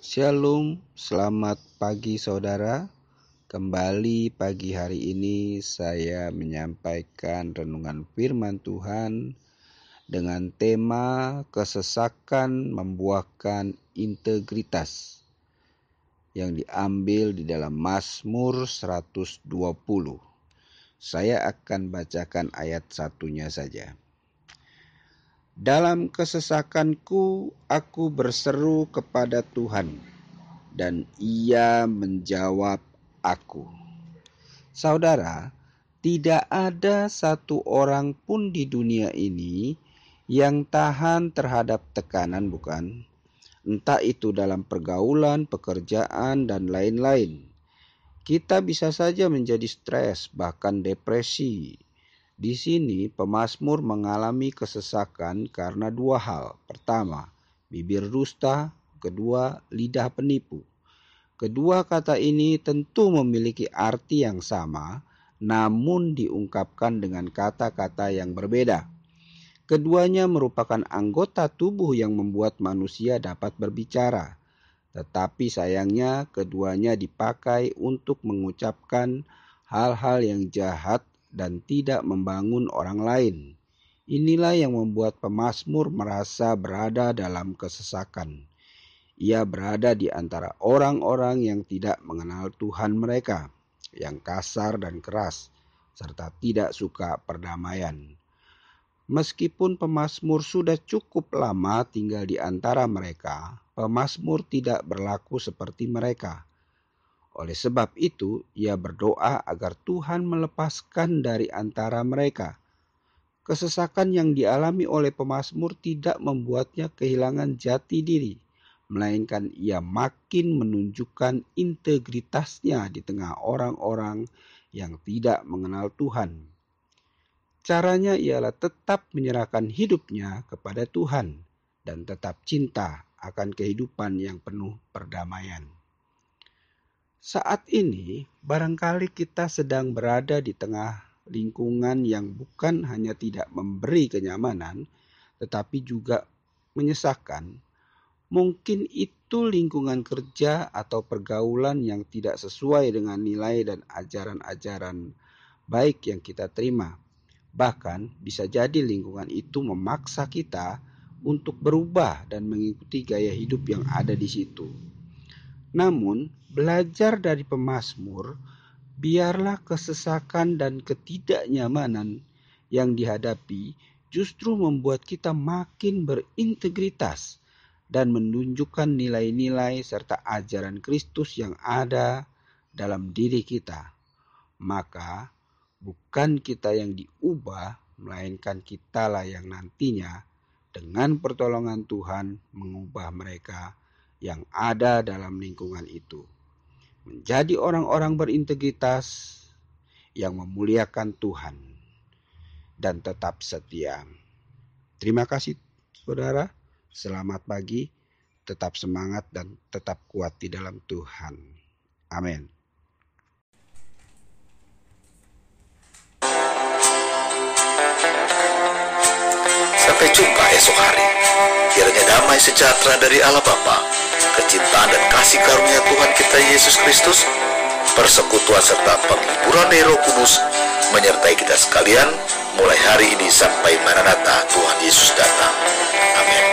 Shalom, selamat pagi saudara. Kembali pagi hari ini saya menyampaikan renungan firman Tuhan dengan tema kesesakan membuahkan integritas yang diambil di dalam Mazmur 120. Saya akan bacakan ayat satunya saja. Dalam kesesakanku, aku berseru kepada Tuhan, dan Ia menjawab aku. Saudara, tidak ada satu orang pun di dunia ini yang tahan terhadap tekanan, bukan? Entah itu dalam pergaulan, pekerjaan, dan lain-lain. Kita bisa saja menjadi stres, bahkan depresi, di sini pemazmur mengalami kesesakan karena dua hal. Pertama, bibir dusta, kedua, lidah penipu. Kedua kata ini tentu memiliki arti yang sama, namun diungkapkan dengan kata-kata yang berbeda. Keduanya merupakan anggota tubuh yang membuat manusia dapat berbicara, tetapi sayangnya keduanya dipakai untuk mengucapkan hal-hal yang jahat dan tidak membangun orang lain. Inilah yang membuat pemazmur merasa berada dalam kesesakan. Ia berada di antara orang-orang yang tidak mengenal Tuhan mereka, yang kasar dan keras, serta tidak suka perdamaian. Meskipun pemazmur sudah cukup lama tinggal di antara mereka, pemazmur tidak berlaku seperti mereka. Oleh sebab itu, ia berdoa agar Tuhan melepaskan dari antara mereka. Kesesakan yang dialami oleh pemazmur tidak membuatnya kehilangan jati diri, melainkan ia makin menunjukkan integritasnya di tengah orang-orang yang tidak mengenal Tuhan. Caranya ialah tetap menyerahkan hidupnya kepada Tuhan dan tetap cinta akan kehidupan yang penuh perdamaian. Saat ini, barangkali kita sedang berada di tengah lingkungan yang bukan hanya tidak memberi kenyamanan, tetapi juga menyesakkan. Mungkin itu lingkungan kerja atau pergaulan yang tidak sesuai dengan nilai dan ajaran-ajaran baik yang kita terima. Bahkan bisa jadi lingkungan itu memaksa kita untuk berubah dan mengikuti gaya hidup yang ada di situ. Namun, belajar dari pemazmur, biarlah kesesakan dan ketidaknyamanan yang dihadapi justru membuat kita makin berintegritas dan menunjukkan nilai-nilai serta ajaran Kristus yang ada dalam diri kita. Maka, bukan kita yang diubah, melainkan kitalah yang nantinya dengan pertolongan Tuhan mengubah mereka yang ada dalam lingkungan itu. Menjadi orang-orang berintegritas yang memuliakan Tuhan dan tetap setia. Terima kasih saudara. Selamat pagi. Tetap semangat dan tetap kuat di dalam Tuhan. Amin. Sampai jumpa esok hari. Kiranya damai sejahtera dari Allah Bapa, kecintaan dan kasih karunia Tuhan kita Yesus Kristus, persekutuan serta penghiburan dari Kudus menyertai kita sekalian mulai hari ini sampai Maranatha Tuhan Yesus datang. Amin.